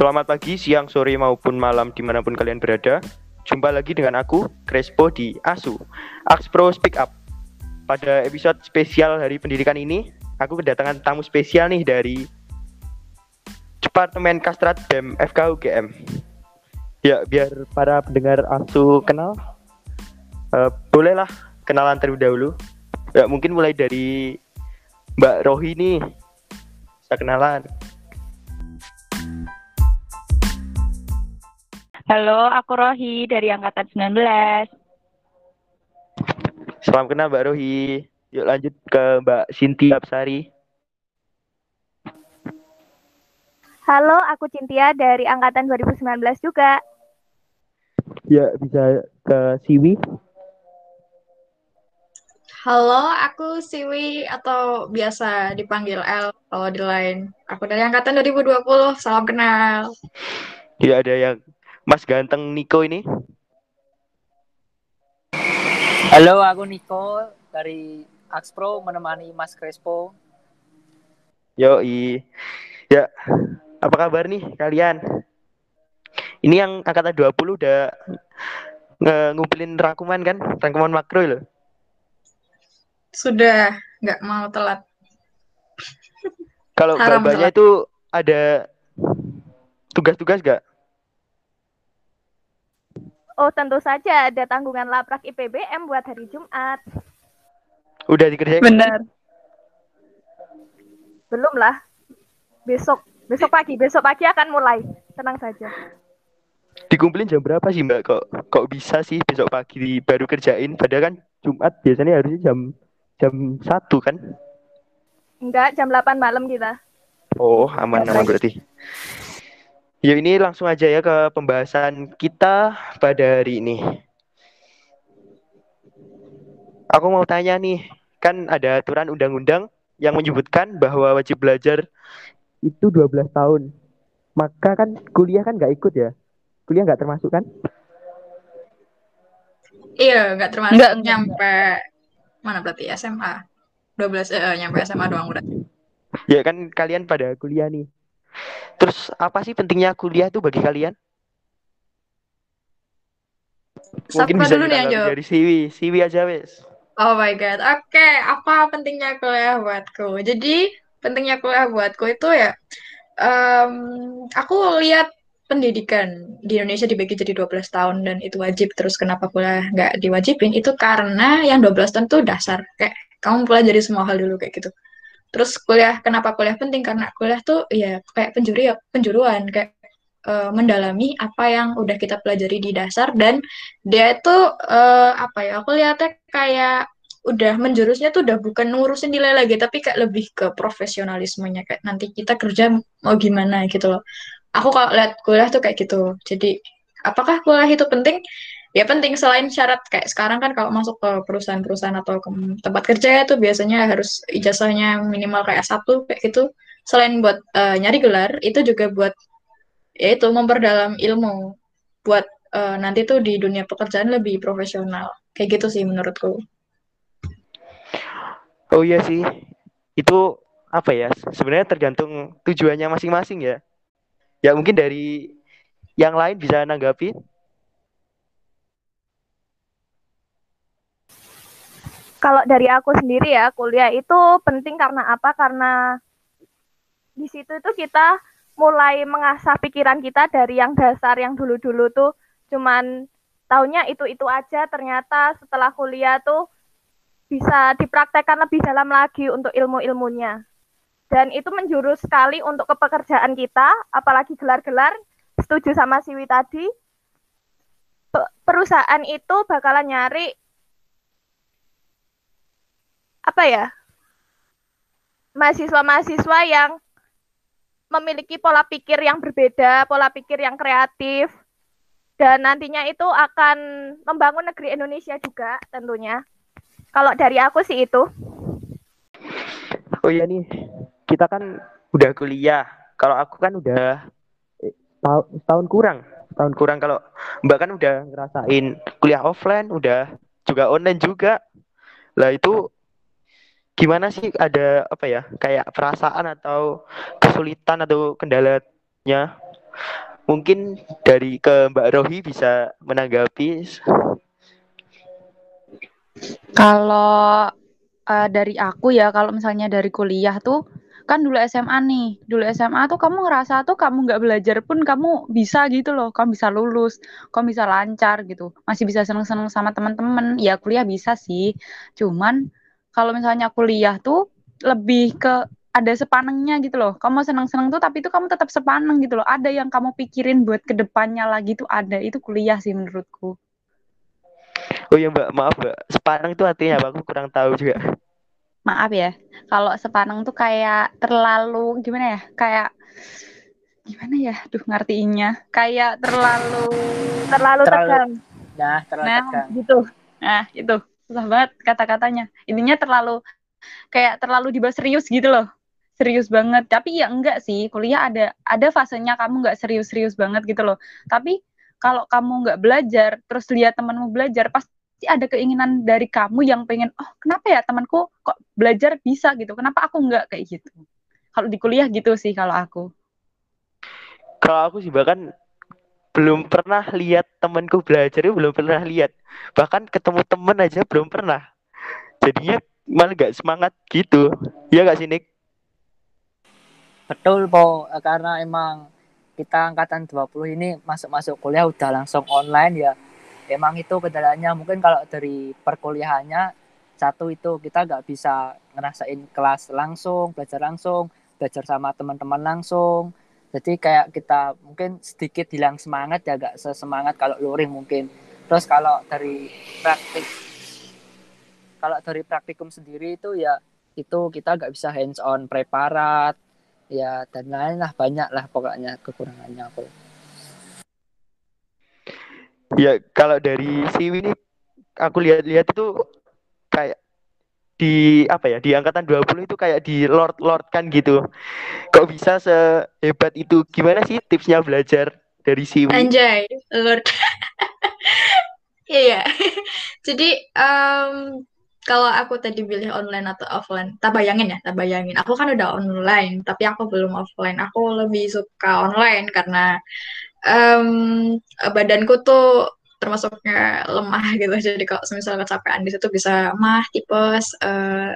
Selamat pagi, siang, sore, maupun malam di mana pun kalian berada. Jumpa lagi dengan aku, Crespo di ASU, Axpro Speak Up. Pada episode spesial Hari Pendidikan ini, aku kedatangan tamu spesial nih dari Departemen Kastrat BEM FK UGM. Ya, biar para pendengar ASU kenal, uh, bolehlah kenalan terlebih dahulu. Ya, mungkin mulai dari Mbak Rohi nih. Bisa kenalan. Halo, aku Rohi dari Angkatan 19. Salam kenal Mbak Rohi. Yuk lanjut ke Mbak Sintia Absari. Halo, aku Cintia dari Angkatan 2019 juga. Ya, bisa ke Siwi. Halo, aku Siwi atau biasa dipanggil L kalau di lain. Aku dari Angkatan 2020, salam kenal. Ya, ada yang Mas ganteng Niko ini. Halo, aku Niko dari Axpro menemani Mas Crespo. Yo, i. Ya, apa kabar nih kalian? Ini yang angkatan 20 udah ngumpulin rangkuman kan? Rangkuman makro loh. Sudah, nggak mau telat. Kalau gambarnya itu ada tugas-tugas gak? Oh, tentu saja ada tanggungan laprak IPBM buat hari Jumat. Udah dikerjain? Benar. Belum lah. Besok, besok pagi, besok pagi akan mulai. Tenang saja. Dikumpulin jam berapa sih Mbak? Kok kok bisa sih besok pagi baru kerjain? Padahal kan Jumat biasanya harusnya jam jam satu kan? Enggak, jam 8 malam kita. Oh, aman aman berarti. Ya ini langsung aja ya ke pembahasan kita pada hari ini. Aku mau tanya nih, kan ada aturan undang-undang yang menyebutkan bahwa wajib belajar itu 12 tahun. Maka kan kuliah kan nggak ikut ya? Kuliah nggak termasuk kan? Iya, nggak termasuk enggak, nyampe mana berarti SMA. 12 eh, nyampe SMA doang berarti. Ya kan kalian pada kuliah nih. Terus apa sih pentingnya kuliah itu bagi kalian? Mungkin bisa dulu nih dari Siwi, Siwi aja wes. Oh my god, oke. Okay. Apa pentingnya kuliah buatku? Jadi pentingnya kuliah buatku itu ya, um, aku lihat pendidikan di Indonesia dibagi jadi 12 tahun dan itu wajib. Terus kenapa kuliah nggak diwajibin? Itu karena yang 12 tahun itu dasar. Kayak kamu pelajari semua hal dulu kayak gitu terus kuliah kenapa kuliah penting? Karena kuliah tuh ya kayak penjuri penjuruan kayak uh, mendalami apa yang udah kita pelajari di dasar. Dan dia itu uh, apa ya aku lihatnya kayak udah menjurusnya tuh udah bukan ngurusin nilai lagi tapi kayak lebih ke profesionalismenya. Kayak nanti kita kerja mau gimana gitu loh. Aku kalau lihat kuliah tuh kayak gitu. Jadi apakah kuliah itu penting ya penting selain syarat kayak sekarang kan kalau masuk ke perusahaan-perusahaan atau ke tempat kerja itu biasanya harus ijazahnya minimal kayak satu kayak gitu. Selain buat uh, nyari gelar itu juga buat ya itu memperdalam ilmu buat uh, nanti tuh di dunia pekerjaan lebih profesional. Kayak gitu sih menurutku. Oh iya sih. Itu apa ya sebenarnya tergantung tujuannya masing-masing ya. Ya mungkin dari yang lain bisa nanggapi Kalau dari aku sendiri ya, kuliah itu penting karena apa? Karena di situ itu kita mulai mengasah pikiran kita dari yang dasar yang dulu-dulu tuh cuman tahunya itu-itu aja ternyata setelah kuliah tuh bisa dipraktekkan lebih dalam lagi untuk ilmu-ilmunya. Dan itu menjurus sekali untuk kepekerjaan kita, apalagi gelar-gelar. Setuju sama Siwi tadi, perusahaan itu bakalan nyari apa ya mahasiswa-mahasiswa yang memiliki pola pikir yang berbeda, pola pikir yang kreatif, dan nantinya itu akan membangun negeri Indonesia juga tentunya. Kalau dari aku sih itu. Oh iya nih, kita kan udah kuliah. Kalau aku kan udah eh, tahun kurang, tahun kurang. Kalau Mbak kan udah ngerasain kuliah offline, udah juga online juga. Lah itu gimana sih ada apa ya kayak perasaan atau kesulitan atau kendalanya? Mungkin dari ke Mbak Rohi bisa menanggapi. Kalau uh, dari aku ya, kalau misalnya dari kuliah tuh kan dulu SMA nih, dulu SMA tuh kamu ngerasa tuh kamu nggak belajar pun kamu bisa gitu loh, kamu bisa lulus, kamu bisa lancar gitu, masih bisa seneng-seneng sama teman-teman. Ya kuliah bisa sih, cuman kalau misalnya kuliah tuh lebih ke ada sepanengnya gitu loh. Kamu seneng-seneng tuh tapi itu kamu tetap sepaneng gitu loh. Ada yang kamu pikirin buat ke depannya lagi tuh ada. Itu kuliah sih menurutku. Oh ya Mbak, maaf Mbak. Sepaneng itu artinya apa? Aku kurang tahu juga maaf ya kalau sepaneng tuh kayak terlalu gimana ya kayak gimana ya duh ngertiinnya kayak terlalu terlalu, terlalu tegang nah terlalu nah, tegang gitu nah itu susah banget kata-katanya. Intinya terlalu kayak terlalu dibahas serius gitu loh. Serius banget. Tapi ya enggak sih kuliah ada ada fasenya kamu enggak serius-serius banget gitu loh. Tapi kalau kamu enggak belajar terus lihat temanmu belajar pasti ada keinginan dari kamu yang pengen oh kenapa ya temanku kok belajar bisa gitu? Kenapa aku nggak kayak gitu. Kalau di kuliah gitu sih kalau aku. Kalau aku sih bahkan belum pernah lihat temanku belajar belum pernah lihat. Bahkan ketemu temen aja belum pernah. Jadinya malah gak semangat gitu. Ya gak sih Nick betul po. Karena emang kita angkatan 20 ini masuk-masuk kuliah udah langsung online ya. Emang itu kendalanya. Mungkin kalau dari perkuliahannya satu itu kita nggak bisa ngerasain kelas langsung belajar langsung belajar sama teman-teman langsung jadi kayak kita mungkin sedikit hilang semangat ya gak sesemangat kalau luring mungkin. Terus kalau dari praktik kalau dari praktikum sendiri itu ya itu kita nggak bisa hands on preparat ya dan lain lah banyak lah pokoknya kekurangannya aku. Ya kalau dari si ini aku lihat-lihat itu kayak di apa ya di angkatan 20 itu kayak di lord lord kan gitu. Kok bisa sehebat itu? Gimana sih tipsnya belajar dari Siwi anjay lord. Iya jadi um, kalau aku tadi pilih online atau offline tak bayangin ya tak bayangin. Aku kan udah online tapi aku belum offline. Aku lebih suka online karena um, badanku tuh termasuknya lemah gitu. Jadi kalau misalnya kecapean di situ bisa mah tipes uh,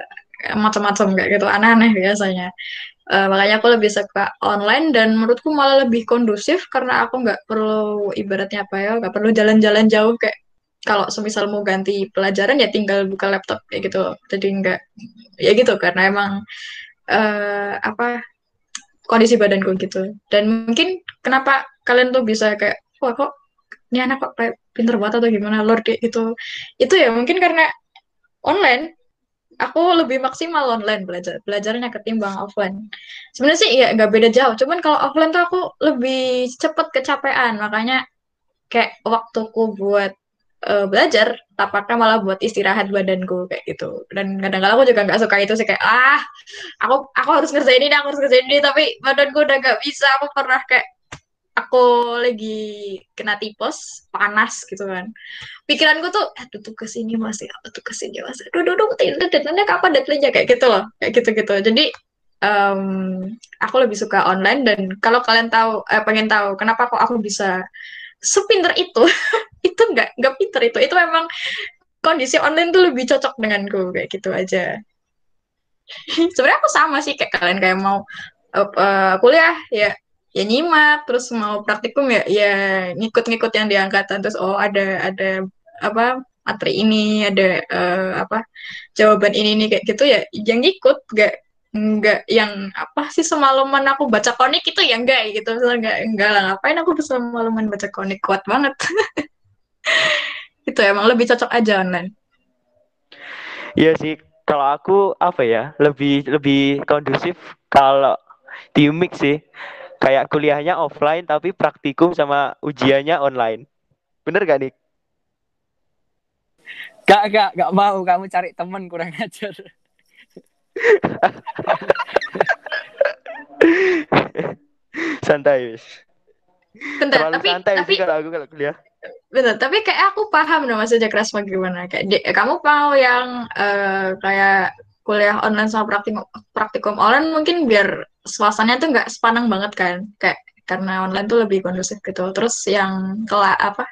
macam-macam kayak gitu. Aneh-aneh biasanya. Uh, makanya aku lebih suka online dan menurutku malah lebih kondusif karena aku nggak perlu ibaratnya apa ya nggak perlu jalan-jalan jauh kayak kalau semisal mau ganti pelajaran ya tinggal buka laptop kayak gitu. Jadi nggak ya gitu karena emang uh, apa kondisi badanku gitu. Dan mungkin kenapa kalian tuh bisa kayak wah kok ini anak kok kayak pinter banget atau gimana lord kayak gitu. Itu ya mungkin karena online aku lebih maksimal online belajar belajarnya ketimbang offline. Sebenarnya sih ya nggak beda jauh. Cuman kalau offline tuh aku lebih cepet kecapean. Makanya kayak waktuku buat uh, belajar tapaknya malah buat istirahat badanku kayak gitu. Dan kadang-kadang aku juga nggak suka itu sih kayak ah aku aku harus ngerjain ini aku harus ngerjain ini tapi badanku udah nggak bisa. Aku pernah kayak aku lagi kena tipes panas gitu kan. Pikiranku tuh aduh tuh ke sini masih apa tuh ke sini masih aduh aduh deadline kapan deadline kayak gitu loh kayak gitu gitu jadi um, aku lebih suka online dan kalau kalian tahu eh, pengen tahu kenapa kok aku bisa sepinter itu itu nggak nggak pinter itu. Itu memang kondisi online tuh lebih cocok denganku kayak gitu aja. Sebenarnya aku sama sih kayak kalian kayak mau uh, uh, kuliah ya ya nyimak terus mau praktikum ya ya ngikut-ngikut yang diangkatan terus oh ada ada apa materi ini ada uh, apa jawaban ini nih kayak gitu ya yang ikut gak nggak yang apa sih semalaman aku baca konik itu ya enggak gitu. Enggak enggak lah ngapain aku semalaman baca konik? Kuat banget. Itu emang lebih cocok aja online. Iya sih kalau aku apa ya lebih lebih kondusif kalau di mix sih kayak kuliahnya offline tapi praktikum sama ujiannya online. Bener gak nih? Gak, gak, gak mau. Kamu cari temen kurang ajar. santai, wis. Bentar, Terlalu tapi, santai tapi, sih kalau aku kalau kuliah. Bener, tapi kayak aku paham dong maksudnya keras gimana. Kayak di, kamu mau yang uh, kayak kuliah online sama praktikum praktikum online mungkin biar suasananya tuh nggak sepanang banget kan kayak karena online tuh lebih kondusif gitu. Terus yang kelas apa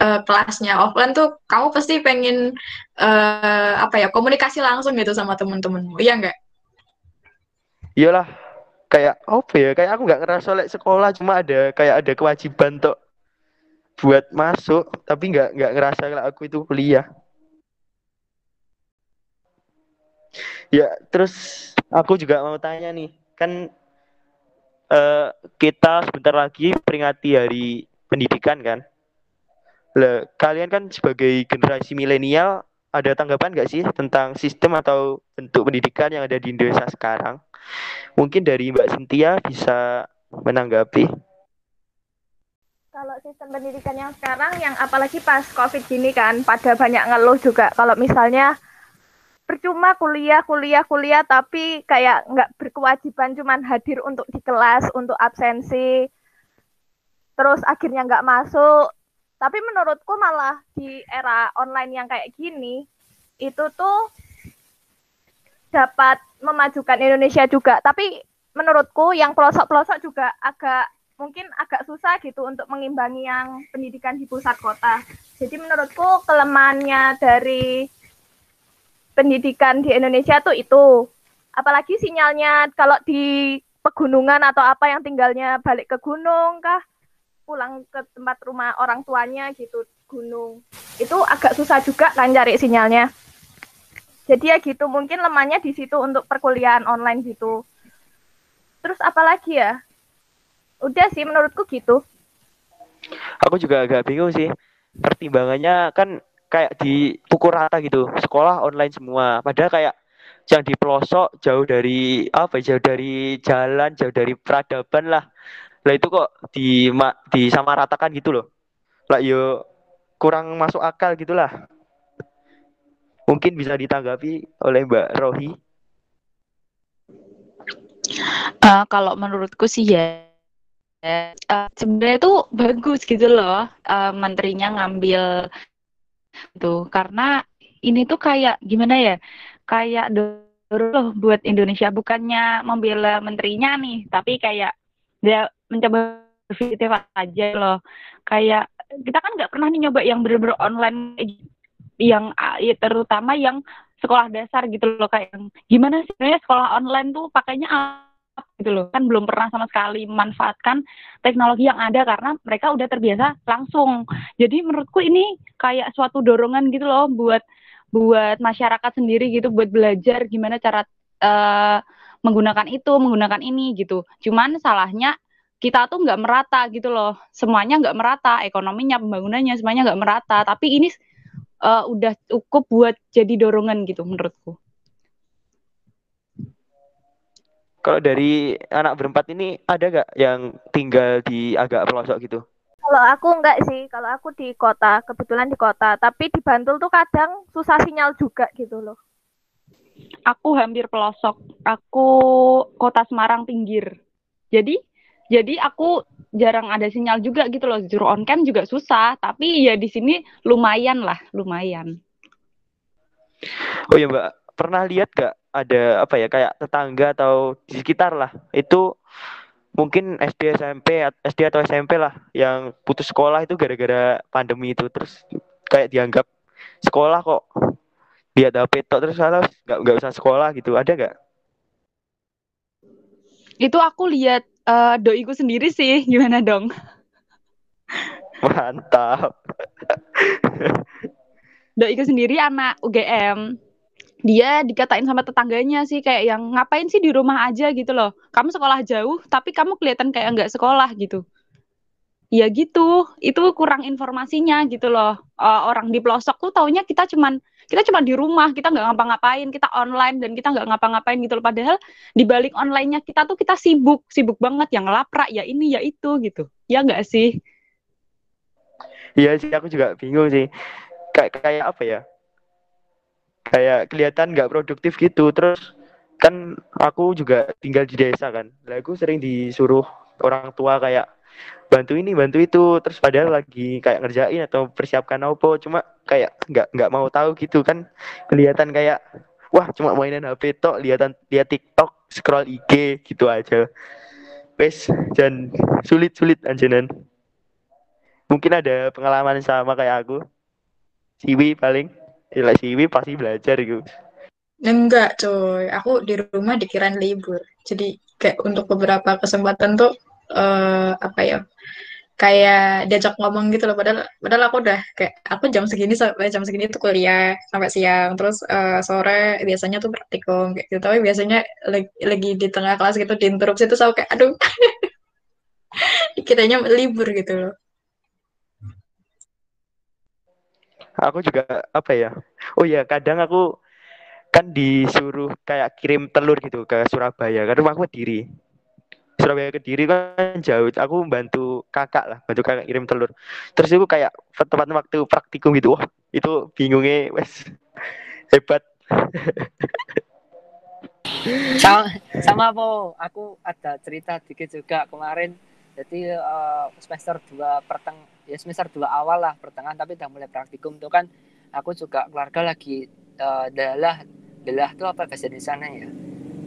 uh, kelasnya offline tuh kamu pasti pengen uh, apa ya komunikasi langsung gitu sama temen-temenmu, iya nggak? Iyalah, kayak apa ya? Kayak aku nggak ngerasa oleh sekolah cuma ada kayak ada kewajiban tuh buat masuk, tapi nggak nggak ngerasa kalau aku itu kuliah. Ya, terus aku juga mau tanya nih, kan uh, kita sebentar lagi peringati hari pendidikan kan? Lah, kalian kan sebagai generasi milenial ada tanggapan nggak sih tentang sistem atau bentuk pendidikan yang ada di Indonesia sekarang? Mungkin dari Mbak Cynthia bisa menanggapi. Kalau sistem pendidikan yang sekarang, yang apalagi pas COVID gini kan, pada banyak ngeluh juga. Kalau misalnya percuma kuliah kuliah kuliah tapi kayak nggak berkewajiban cuman hadir untuk di kelas untuk absensi. Terus akhirnya nggak masuk. Tapi menurutku malah di era online yang kayak gini itu tuh dapat memajukan Indonesia juga. Tapi menurutku yang pelosok-pelosok juga agak mungkin agak susah gitu untuk mengimbangi yang pendidikan di pusat kota. Jadi menurutku kelemahannya dari pendidikan di Indonesia tuh itu. Apalagi sinyalnya kalau di pegunungan atau apa yang tinggalnya balik ke gunung kah pulang ke tempat rumah orang tuanya gitu gunung. Itu agak susah juga kan cari sinyalnya. Jadi ya gitu mungkin lemahnya di situ untuk perkuliahan online gitu. Terus apalagi ya? Udah sih menurutku gitu. Aku juga agak bingung sih. Pertimbangannya kan kayak dipukul rata gitu. Sekolah online semua. Padahal kayak yang di pelosok jauh dari apa ya, jauh dari jalan jauh dari peradaban lah. Lah itu kok di sama ratakan gitu loh. Lah yo kurang masuk akal gitulah. Mungkin bisa ditanggapi oleh Mbak Rohi. Uh, kalau menurutku sih ya uh, sebenarnya itu bagus gitu loh uh, menterinya ngambil tuh karena ini tuh kayak gimana ya kayak dulu buat Indonesia. Bukannya membela menterinya nih tapi kayak dia mencoba positif aja loh. Kayak kita kan nggak pernah nih nyoba yang bener-bener online yang ya, terutama yang sekolah dasar gitu loh kayak gimana sih sekolah online tuh pakainya gitu loh. Kan belum pernah sama sekali memanfaatkan teknologi yang ada karena mereka udah terbiasa langsung. Jadi menurutku ini kayak suatu dorongan gitu loh buat buat masyarakat sendiri gitu buat belajar gimana cara uh, menggunakan itu menggunakan ini gitu. Cuman salahnya kita tuh nggak merata gitu loh. Semuanya nggak merata. Ekonominya pembangunannya semuanya nggak merata. Tapi ini uh, udah cukup buat jadi dorongan gitu menurutku Kalau dari anak berempat ini ada gak yang tinggal di agak pelosok gitu? Kalau aku enggak sih, kalau aku di kota, kebetulan di kota. Tapi di Bantul tuh kadang susah sinyal juga gitu loh. Aku hampir pelosok. Aku kota Semarang pinggir. Jadi, jadi aku jarang ada sinyal juga gitu loh. Juru on cam juga susah. Tapi ya di sini lumayan lah, lumayan. Oh ya Mbak, pernah lihat gak ada apa ya kayak tetangga atau di sekitar lah itu mungkin SD SMP SD atau SMP lah yang putus sekolah itu gara-gara pandemi itu terus kayak dianggap sekolah kok dia ada petok terus harus nggak nggak usah sekolah gitu ada nggak? Itu aku lihat uh, doiku sendiri sih gimana dong? Mantap. Doiku sendiri anak UGM dia dikatain sama tetangganya sih kayak yang ngapain sih di rumah aja? gitu loh. Kamu sekolah jauh tapi kamu kelihatan kayak nggak sekolah gitu. Ya gitu. Itu kurang informasinya gitu loh. Uh, orang di pelosok tuh taunya kita cuman kita cuma di rumah kita nggak ngapa-ngapain kita online dan kita nggak ngapa-ngapain gitu loh. Padahal di balik onlinenya kita tuh kita sibuk sibuk banget yang laprak ya ini ya itu gitu. Ya nggak sih? Iya sih aku juga bingung sih. Kayak kayak apa ya kayak kelihatan nggak produktif gitu terus kan aku juga tinggal di desa kan lah aku sering disuruh orang tua kayak bantu ini bantu itu terus padahal lagi kayak ngerjain atau persiapkan apa cuma kayak nggak nggak mau tahu gitu kan kelihatan kayak wah cuma mainan HP tok lihatan lihat TikTok scroll IG gitu aja wes dan sulit-sulit anjenan. Mungkin ada pengalaman sama kayak aku. Siwi paling. Gila Siwi pasti belajar gitu. Enggak, coy. Aku di rumah dikirain libur. Jadi kayak untuk beberapa kesempatan tuh eh apa ya? Kayak diajak ngomong gitu loh. Padahal padahal aku udah kayak aku jam segini sampai jam segini tuh kuliah sampai siang. Terus eh, sore biasanya tuh praktikum kayak gitu. Tapi biasanya lagi, lagi di tengah kelas gitu diinterupsi tuh aku kayak aduh. Dikiranya libur gitu loh. Aku juga apa ya? Oh ya, kadang aku kan disuruh kayak kirim telur gitu ke Surabaya. Kan rumahku diri. Surabaya ke Diri kan jauh. Aku bantu kakak lah, bantu kakak kirim telur. Terus itu kayak tepat waktu praktikum gitu. Wah, itu bingungnya wes hebat. sama sama po aku ada cerita dikit juga kemarin jadi eh, semester 2 perteng ya semester 2 awal lah pertengahan tapi udah mulai praktikum tuh kan. Aku juga keluarga lagi eh, dalah dalah tuh apa bahasa Indonesia ya?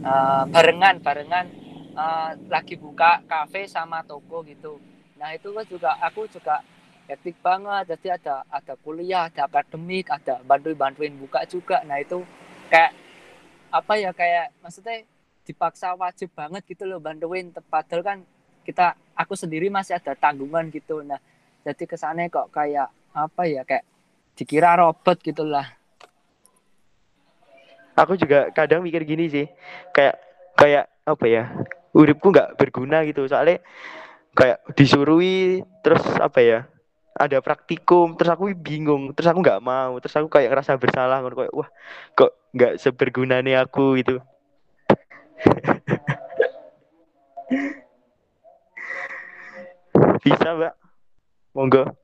Eh, barengan barengan. Eh, lagi buka kafe sama toko gitu. Nah itu kan juga aku juga hektik banget. Jadi ada ada kuliah ada akademik ada bantuin bantuin buka juga. Nah itu kayak apa ya kayak maksudnya dipaksa wajib banget gitu loh bantuin. Padahal kan kita aku sendiri masih ada tanggungan gitu. Nah jadi kesannya kok kayak apa ya kayak dikira robot gitulah Aku juga kadang mikir gini sih. Kayak kayak apa ya? Uripku nggak berguna gitu. Soalnya kayak disuruhi terus apa ya? Ada praktikum, terus aku bingung, terus aku nggak mau, terus aku kayak ngerasa bersalah, kayak wah kok nggak seberguna nih aku gitu. Bisa mbak, monggo.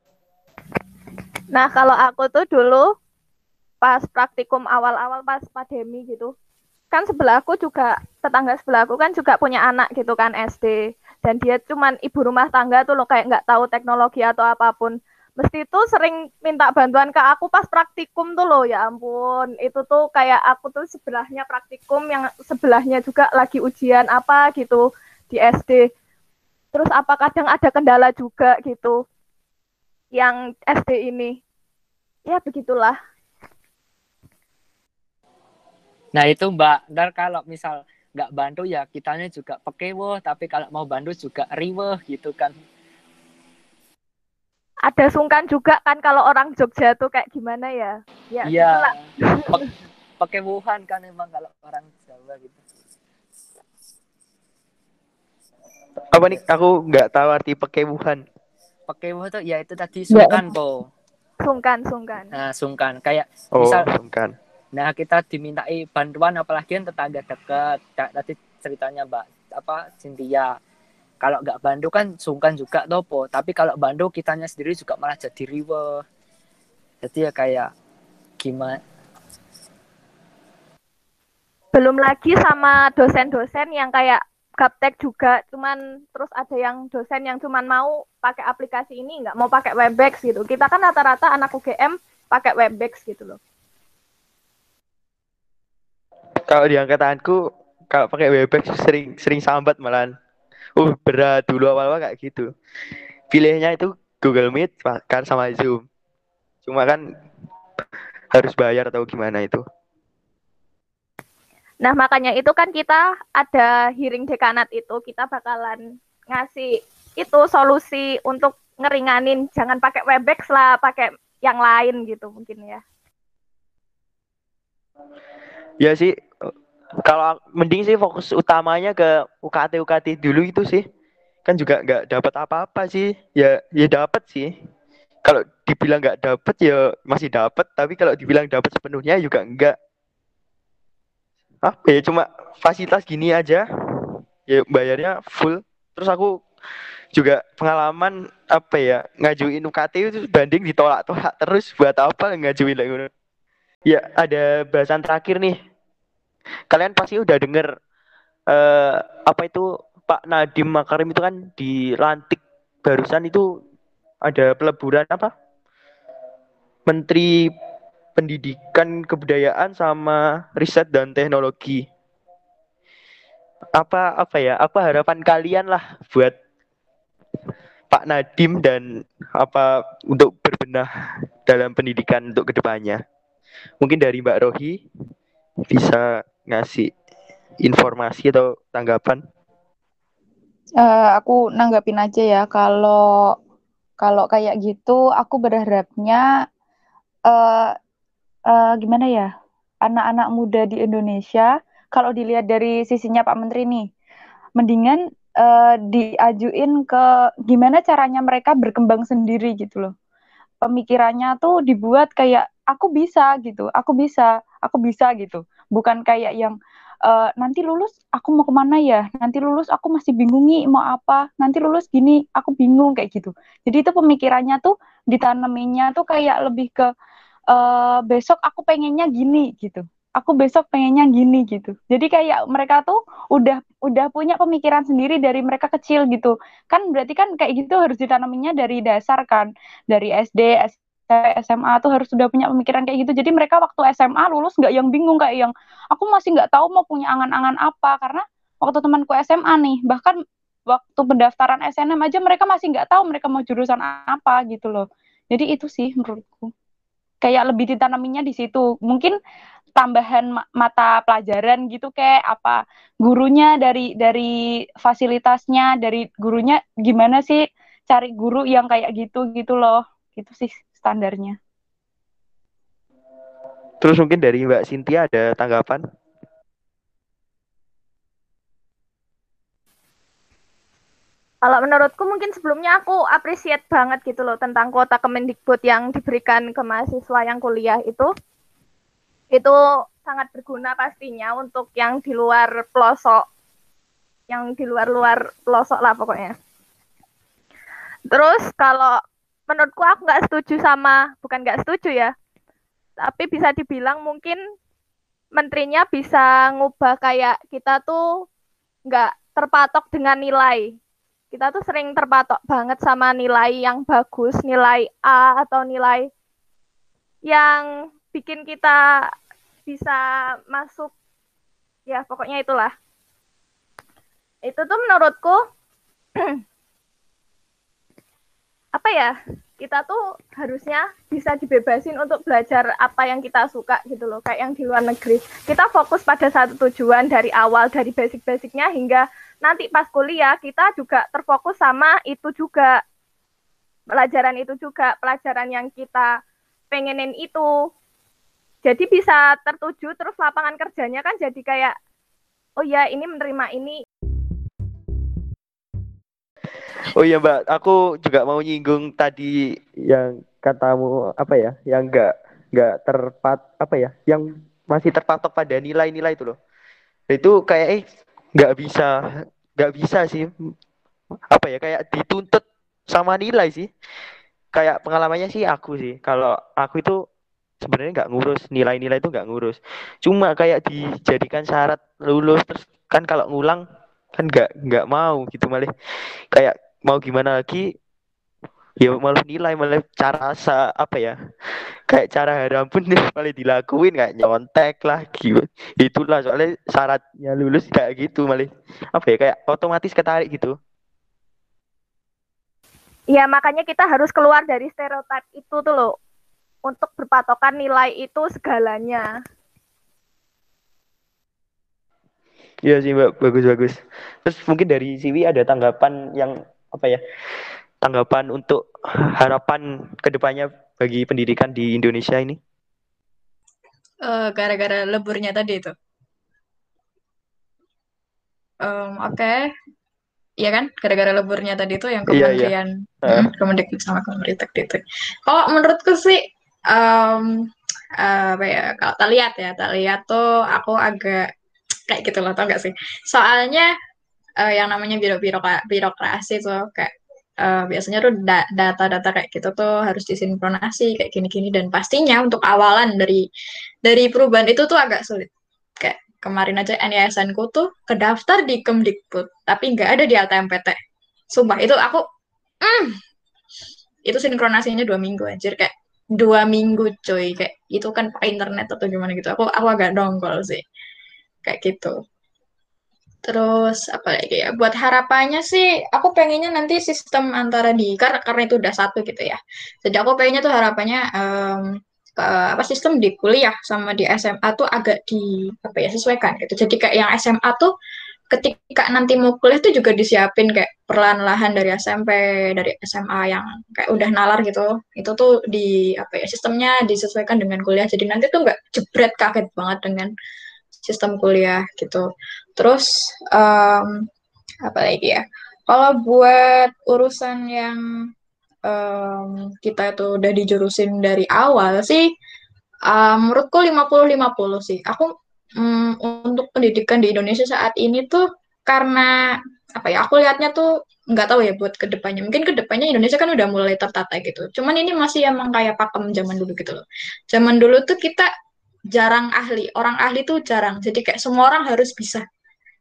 Nah, kalau aku tuh dulu pas praktikum awal-awal pas pandemi gitu, kan sebelahku juga tetangga sebelahku kan juga punya anak gitu kan SD dan dia cuman ibu rumah tangga tuh loh kayak nggak tahu teknologi atau apa pun. Mesti tuh sering minta bantuan ke aku pas praktikum tuh loh ya ampun. Itu tuh kayak aku tuh sebelahnya praktikum yang sebelahnya juga lagi ujian apa gitu di SD terus apa kadang ada kendala juga gitu yang SD ini. Ya begitulah. Nah itu mbak. Ntar kalau misal nggak bantu ya kitanya juga pekewo tapi kalau mau bantu juga riweh gitu kan. Ada sungkan juga kan kalau orang Jogja tuh kayak gimana ya? Ya iya. gitulah. Pe- pekewuhan kan emang kalau orang Jawa gitu. Apa nih? Aku nggak tahu arti pekewuhan. Pekewo tuh ya itu tadi sungkan po sungkan sungkan nah sungkan kayak Oh, Misal- bukan. Nah, kita dimintai bantuan apalagi yang tetangga dekat. Kayak tadi ceritanya Mbak apa Cynthia. Kalau nggak bantu kan sungkan juga topo. Tapi kalau bantu kitanya sendiri juga malah jadi riwe. Jadi ya kayak gimana? belum lagi sama dosen-dosen yang kayak gaptek juga cuman terus ada yang dosen yang cuman mau pakai aplikasi ini nggak mau pakai Webex gitu kita kan rata-rata anak UGM pakai Webex gitu loh Kalau di angkatanku kalau pakai Webex sering sering sambat malahan. Uh, berat dulu awal-awal kayak gitu. Pilihnya itu Google Meet kan sama Zoom. Cuma kan harus bayar atau gimana itu. Nah makanya itu kan kita ada hearing dekanat itu kita bakalan ngasih itu solusi untuk ngeringanin jangan pakai Webex lah pakai yang lain gitu mungkin ya Ya sih kalau mending sih fokus utamanya ke UKT UKT dulu itu sih. Kan juga nggak dapat apa-apa sih. Ya ya dapat sih. Kalau dibilang nggak dapat ya masih dapat, tapi kalau dibilang dapat sepenuhnya juga enggak. Apa ya cuma fasilitas gini aja. Ya bayarnya full. Terus aku juga pengalaman apa ya ngajuin UKT itu banding ditolak-tolak terus buat apa ngajuin lagi. Ya ada bahasan terakhir nih kalian pasti udah denger eh apa itu Pak Nadiem Makarim itu kan dilantik barusan itu ada peleburan apa Menteri Pendidikan Kebudayaan sama Riset dan Teknologi. Apa apa ya? Apa harapan kalian lah buat Pak Nadim dan apa untuk berbenah dalam pendidikan untuk ke depannya? Mungkin dari Mbak Rohi bisa ngasih informasi atau tanggapan? Eh, aku nanggapin aja ya kalau kalau kayak gitu aku berharapnya eh eh, gimana ya? Anak-anak muda di Indonesia kalau dilihat dari sisinya Pak Menteri nih mendingan eh, diajuin ke gimana caranya mereka berkembang sendiri gitu loh. Pemikirannya tuh dibuat kayak aku bisa gitu. Aku bisa aku bisa gitu. Bukan kayak yang eh, nanti lulus aku mau ke mana ya? Nanti lulus aku masih bingung nih mau apa? Nanti lulus gini aku bingung kayak gitu. Jadi itu pemikirannya tuh ditanaminnya tuh kayak lebih ke eh, besok aku pengennya gini gitu. Aku besok pengennya gini gitu. Jadi kayak mereka tuh udah udah punya pemikiran sendiri dari mereka kecil gitu. Kan berarti kan kayak gitu harus ditanaminnya dari dasar kan. Dari SD SMA tuh harus sudah punya pemikiran kayak gitu. Jadi mereka waktu SMA lulus nggak yang bingung kayak yang aku masih nggak tahu mau punya angan-angan apa. Karena waktu temanku SMA nih bahkan waktu pendaftaran SNM aja mereka masih nggak tahu mereka mau jurusan apa gitu loh. Jadi itu sih menurutku kayak lebih ditanaminya di situ. Mungkin tambahan ma- mata pelajaran gitu kayak apa gurunya dari dari fasilitasnya dari gurunya gimana sih cari guru yang kayak gitu gitu loh. Gitu sih standarnya. Terus mungkin dari Mbak Cynthia ada tanggapan Kalau menurutku mungkin sebelumnya aku appreciate banget gitu loh tentang kuota Kemendikbud yang diberikan ke mahasiswa yang kuliah itu. Itu sangat berguna pastinya untuk yang di luar pelosok. Yang di luar-luar pelosok lah pokoknya. Terus kalau menurutku aku nggak setuju sama, bukan nggak setuju ya, tapi bisa dibilang mungkin menterinya bisa ngubah kayak kita tuh nggak terpatok dengan nilai kita tuh sering terpatok banget sama nilai yang bagus, nilai A atau nilai yang bikin kita bisa masuk ya pokoknya itulah. Itu tuh menurutku apa ya? Kita tuh harusnya bisa dibebasin untuk belajar apa yang kita suka gitu loh, kayak yang di luar negeri. Kita fokus pada satu tujuan dari awal dari basic-basicnya hingga nanti pas kuliah kita juga terfokus sama itu juga. Pelajaran itu juga pelajaran yang kita pengenin itu. Jadi bisa tertuju terus lapangan kerjanya kan jadi kayak oh ya ini menerima ini. Oh iya Mbak. Aku juga mau nyinggung tadi yang katamu apa ya yang enggak nggak terpat apa ya yang masih terpatok pada nilai-nilai itu loh. Itu kayak eh nggak bisa nggak bisa sih. Apa ya kayak dituntut sama nilai sih. Kayak pengalamannya sih aku sih. Kalau aku itu sebenarnya nggak ngurus nilai-nilai itu nggak ngurus. Cuma kayak dijadikan syarat lulus terus kan kalau ngulang kan nggak nggak mau gitu malah. Kayak mau gimana lagi ya malah nilai malah cara apa ya kayak cara haram pun malah dilakuin kayak nyontek lah gitu. Itulah soalnya syaratnya lulus kayak gitu malah apa ya kayak otomatis ketarik gitu. Ya makanya kita harus keluar dari stereotip itu tuh loh. Untuk berpatokan nilai itu segalanya. Iya sih mbak. Bagus bagus. Terus mungkin dari Siwi ada tanggapan yang apa ya tanggapan untuk harapan ke depannya bagi pendidikan di Indonesia ini? Eh, gara-gara leburnya tadi itu. Um, Oke, Iya kan? Gara-gara leburnya tadi itu yang kementerian Heeh. mm, Kemendikbud sama Kemenristek itu. Kalau menurutku sih em, apa ya? Kalau tak lihat ya, tak lihat tuh aku agak kayak gitu loh, tau gak sih? Soalnya eh, yang namanya biro birok- birokrasi tuh kayak eh, biasanya tuh da- data-data kayak gitu tuh harus disinkronasi kayak gini-gini. Dan pastinya untuk awalan dari dari perubahan itu tuh agak sulit. Kayak kemarin aja NISN ku tuh kedaftar di Kemdikbud tapi nggak ada di LTMPT. Sumpah itu aku mm, itu sinkronasinya dua minggu anjir. Kayak dua minggu coy kayak itu kan internet atau gimana gitu. Aku aku agak dongkol sih. Kayak gitu Terus apa lagi ya? Buat harapannya sih, aku pengennya nanti sistem antara di karena karena itu udah satu gitu ya. Jadi aku pengennya tuh harapannya em, ke, apa sistem di kuliah sama di SMA tuh agak di apa ya sesuaikan gitu. Jadi kayak yang SMA tuh ketika nanti mau kuliah tuh juga disiapin kayak perlahan-lahan dari SMP, dari SMA yang kayak udah nalar gitu. Itu tuh di apa ya sistemnya disesuaikan dengan kuliah. Jadi nanti tuh nggak jebret kaget banget dengan sistem kuliah gitu. Terus um, apa lagi ya? Kalau buat urusan yang um, kita itu udah dijurusin dari awal sih, um, menurutku 50-50 sih. Aku um, untuk pendidikan di Indonesia saat ini tuh karena apa ya? Aku lihatnya tuh nggak tahu ya buat ke depannya. Mungkin ke depannya Indonesia kan udah mulai tertata gitu. Cuman ini masih emang kayak pakem zaman dulu gitu loh. Zaman dulu tuh kita jarang ahli. Orang ahli tuh jarang. Jadi kayak semua orang harus bisa.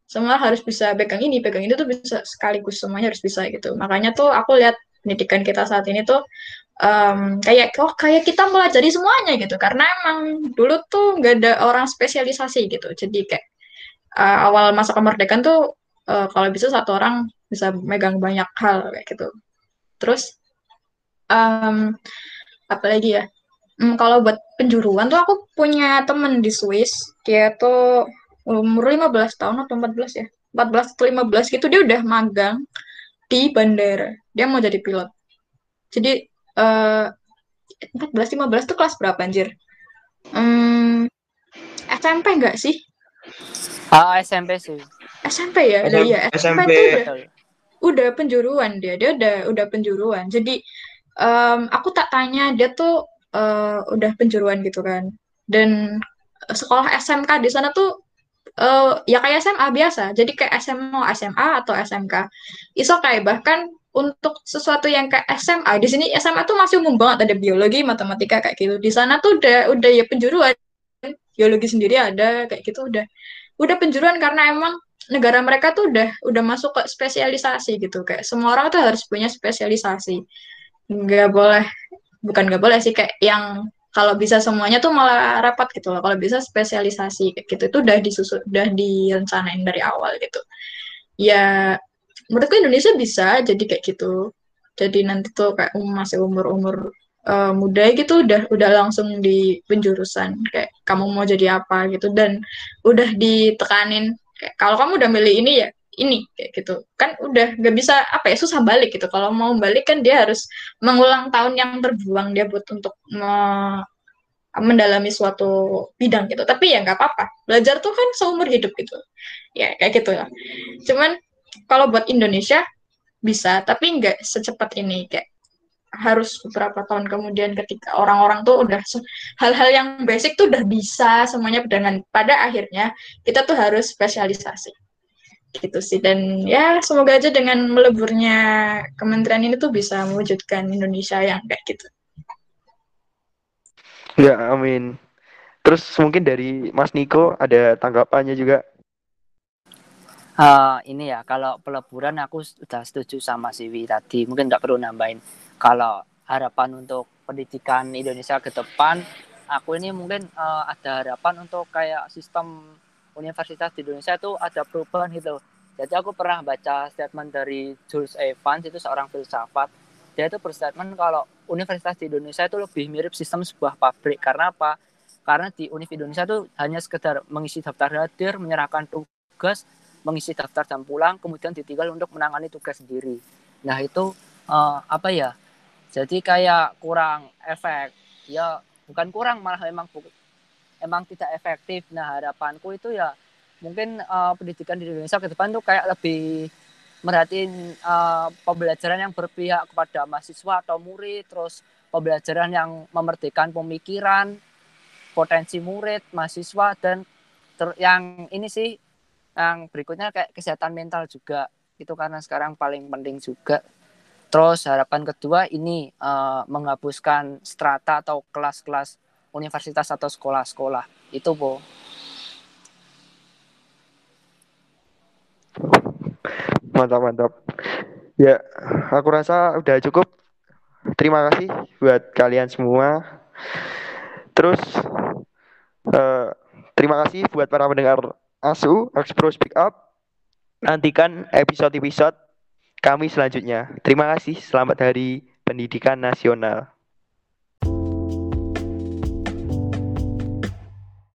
Semua harus bisa pegang ini pegang itu tuh bisa sekaligus semuanya harus bisa gitu. Makanya tuh aku lihat pendidikan kita saat ini tuh um, kayak oh kayak kita melajari semuanya gitu. Karena emang dulu tuh nggak ada orang spesialisasi gitu. Jadi kayak uh, awal masa kemerdekaan tuh uh, kalau bisa satu orang bisa megang banyak hal kayak gitu. Terus um, apa lagi ya Hmm, kalau buat penjuruan tuh aku punya temen di Swiss, dia tuh umur 15 tahun atau 14 ya. 14 atau 15 gitu dia udah magang di bandara. Dia mau jadi pilot. Jadi uh, 14 15 tuh kelas berapa anjir? Hmm, SMP enggak sih? Ah, SMP sih. SMP ya? SMP, ya, SMP, SMP. tuh udah, udah penjuruan dia. Dia udah udah penjuruan. Jadi um, aku tak tanya dia tuh uh, udah penjuruan gitu kan. Dan sekolah SMK di sana tuh uh, ya kayak SMA biasa. Jadi kayak SMA, SMA atau SMK. Iso kayak bahkan untuk sesuatu yang kayak SMA di sini SMA tuh masih umum banget ada biologi, matematika kayak gitu. Di sana tuh udah udah ya penjuruan biologi sendiri ada kayak gitu udah udah penjuruan karena emang negara mereka tuh udah udah masuk ke spesialisasi gitu kayak semua orang tuh harus punya spesialisasi nggak boleh bukan nggak boleh sih kayak yang kalau bisa semuanya tuh malah rapat gitu loh. Kalau bisa spesialisasi kayak gitu itu udah disusun, udah direncanain dari awal gitu. Ya menurutku Indonesia bisa jadi kayak gitu. Jadi nanti tuh kayak um, masih umur-umur uh, muda gitu udah udah langsung di penjurusan kayak kamu mau jadi apa gitu dan udah ditekanin kayak kalau kamu udah milih ini ya ini kayak gitu. Kan udah gak bisa apa ya susah balik gitu. Kalau mau balik kan dia harus mengulang tahun yang terbuang. Dia buat untuk me mendalami suatu bidang gitu. Tapi ya nggak apa-apa. Belajar tuh kan seumur hidup gitu. Ya kayak gitu lah cuman kalau buat Indonesia bisa tapi nggak secepat ini. Kayak harus beberapa tahun kemudian ketika orang-orang tuh udah hal-hal yang basic tuh udah bisa semuanya dengan pada akhirnya kita tuh harus spesialisasi gitu sih dan ya semoga aja dengan meleburnya kementerian ini tuh bisa mewujudkan Indonesia yang kayak gitu. Ya amin. Terus mungkin dari Mas Niko ada tanggapannya juga. Uh, ini ya kalau peleburan aku sudah setuju sama Siwi tadi mungkin nggak perlu nambahin kalau harapan untuk pendidikan Indonesia ke depan aku ini mungkin uh, ada harapan untuk kayak sistem universitas di Indonesia itu ada perubahan gitu. Jadi aku pernah baca statement dari Jules Evans itu seorang filsafat. Dia itu berstatement kalau universitas di Indonesia itu lebih mirip sistem sebuah pabrik. Karena apa? Karena di Univ Indonesia itu hanya sekedar mengisi daftar hadir, menyerahkan tugas, mengisi daftar dan pulang, kemudian ditinggal untuk menangani tugas sendiri. Nah itu uh, apa ya? Jadi kayak kurang efek. Ya bukan kurang malah memang emang tidak efektif. Nah harapanku itu ya mungkin uh, pendidikan di Indonesia ke depan tuh kayak lebih merhatiin uh, pembelajaran yang berpihak kepada mahasiswa atau murid, terus pembelajaran yang memerdekakan pemikiran, potensi murid, mahasiswa dan ter yang ini sih yang berikutnya kayak kesehatan mental juga itu karena sekarang paling penting juga. Terus harapan kedua ini uh, menghapuskan strata atau kelas-kelas universitas atau sekolah-sekolah itu po mantap mantap ya aku rasa udah cukup terima kasih buat kalian semua terus uh, terima kasih buat para pendengar ASU Expro Speak Up nantikan episode-episode kami selanjutnya. Terima kasih. Selamat Hari Pendidikan Nasional.